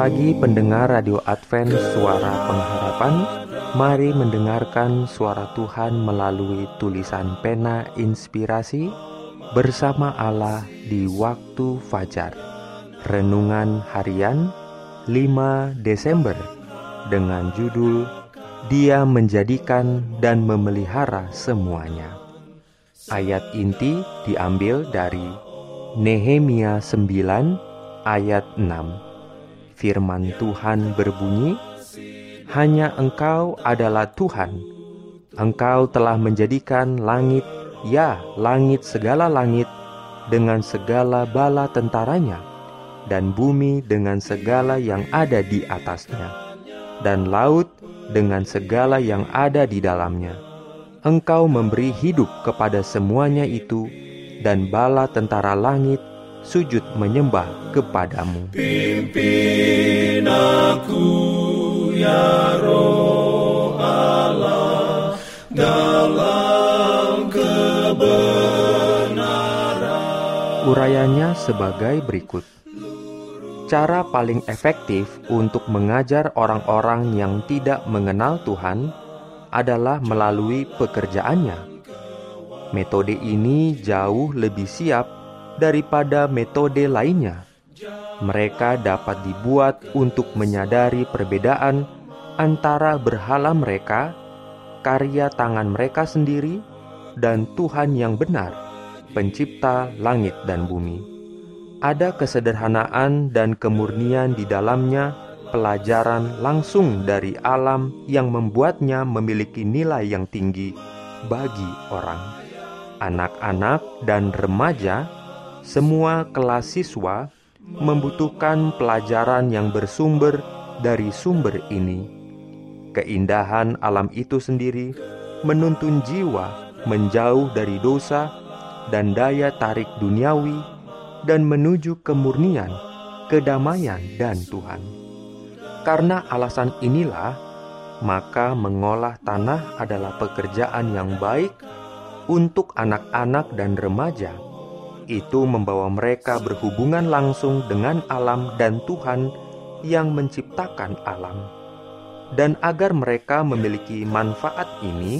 pagi pendengar Radio Advent Suara Pengharapan. Mari mendengarkan suara Tuhan melalui tulisan pena inspirasi Bersama Allah di waktu fajar. Renungan harian 5 Desember Dengan judul Dia menjadikan dan memelihara semuanya. Ayat inti diambil dari Nehemia 9 ayat 6 firman Tuhan berbunyi, "Hanya Engkau adalah Tuhan. Engkau telah menjadikan langit, ya, langit segala langit, dengan segala bala tentaranya, dan bumi dengan segala yang ada di atasnya, dan laut dengan segala yang ada di dalamnya. Engkau memberi hidup kepada semuanya itu, dan bala tentara langit sujud menyembah kepadamu. Pimpin aku ya roh Allah dalam kebenaran. Urayanya sebagai berikut. Cara paling efektif untuk mengajar orang-orang yang tidak mengenal Tuhan adalah melalui pekerjaannya. Metode ini jauh lebih siap daripada metode lainnya. Mereka dapat dibuat untuk menyadari perbedaan antara berhala mereka, karya tangan mereka sendiri, dan Tuhan yang benar, Pencipta langit dan bumi. Ada kesederhanaan dan kemurnian di dalamnya, pelajaran langsung dari alam yang membuatnya memiliki nilai yang tinggi bagi orang. Anak-anak dan remaja semua kelas siswa membutuhkan pelajaran yang bersumber dari sumber ini. Keindahan alam itu sendiri menuntun jiwa menjauh dari dosa dan daya tarik duniawi dan menuju kemurnian, kedamaian, dan Tuhan. Karena alasan inilah, maka mengolah tanah adalah pekerjaan yang baik untuk anak-anak dan remaja itu membawa mereka berhubungan langsung dengan alam dan Tuhan yang menciptakan alam. Dan agar mereka memiliki manfaat ini,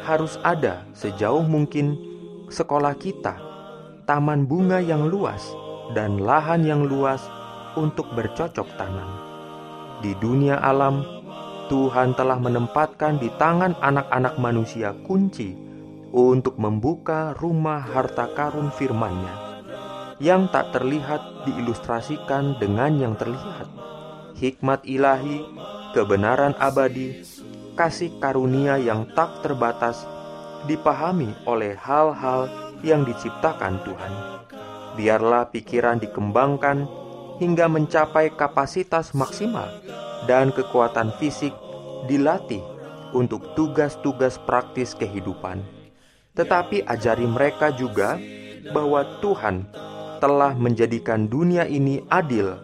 harus ada sejauh mungkin sekolah kita, taman bunga yang luas, dan lahan yang luas untuk bercocok tanam. Di dunia alam, Tuhan telah menempatkan di tangan anak-anak manusia kunci untuk membuka rumah harta karun firman-Nya yang tak terlihat diilustrasikan dengan yang terlihat. Hikmat ilahi, kebenaran abadi, kasih karunia yang tak terbatas dipahami oleh hal-hal yang diciptakan Tuhan. Biarlah pikiran dikembangkan hingga mencapai kapasitas maksimal dan kekuatan fisik dilatih untuk tugas-tugas praktis kehidupan tetapi ajari mereka juga bahwa Tuhan telah menjadikan dunia ini adil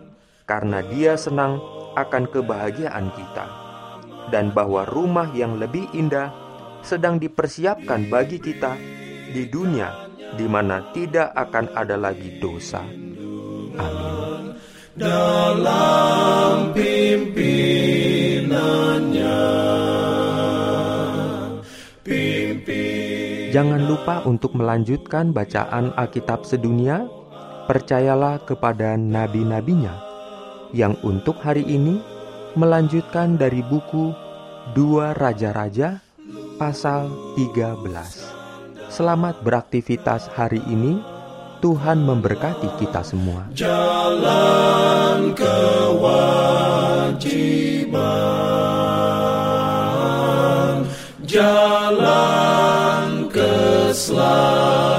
karena Dia senang akan kebahagiaan kita, dan bahwa rumah yang lebih indah sedang dipersiapkan bagi kita di dunia di mana tidak akan ada lagi dosa. Amin. Jangan lupa untuk melanjutkan bacaan Alkitab sedunia. Percayalah kepada nabi-nabinya yang untuk hari ini melanjutkan dari buku Dua Raja-Raja pasal 13. Selamat beraktivitas hari ini. Tuhan memberkati kita semua. Jalan kewajiban. Jalan Yugoslav.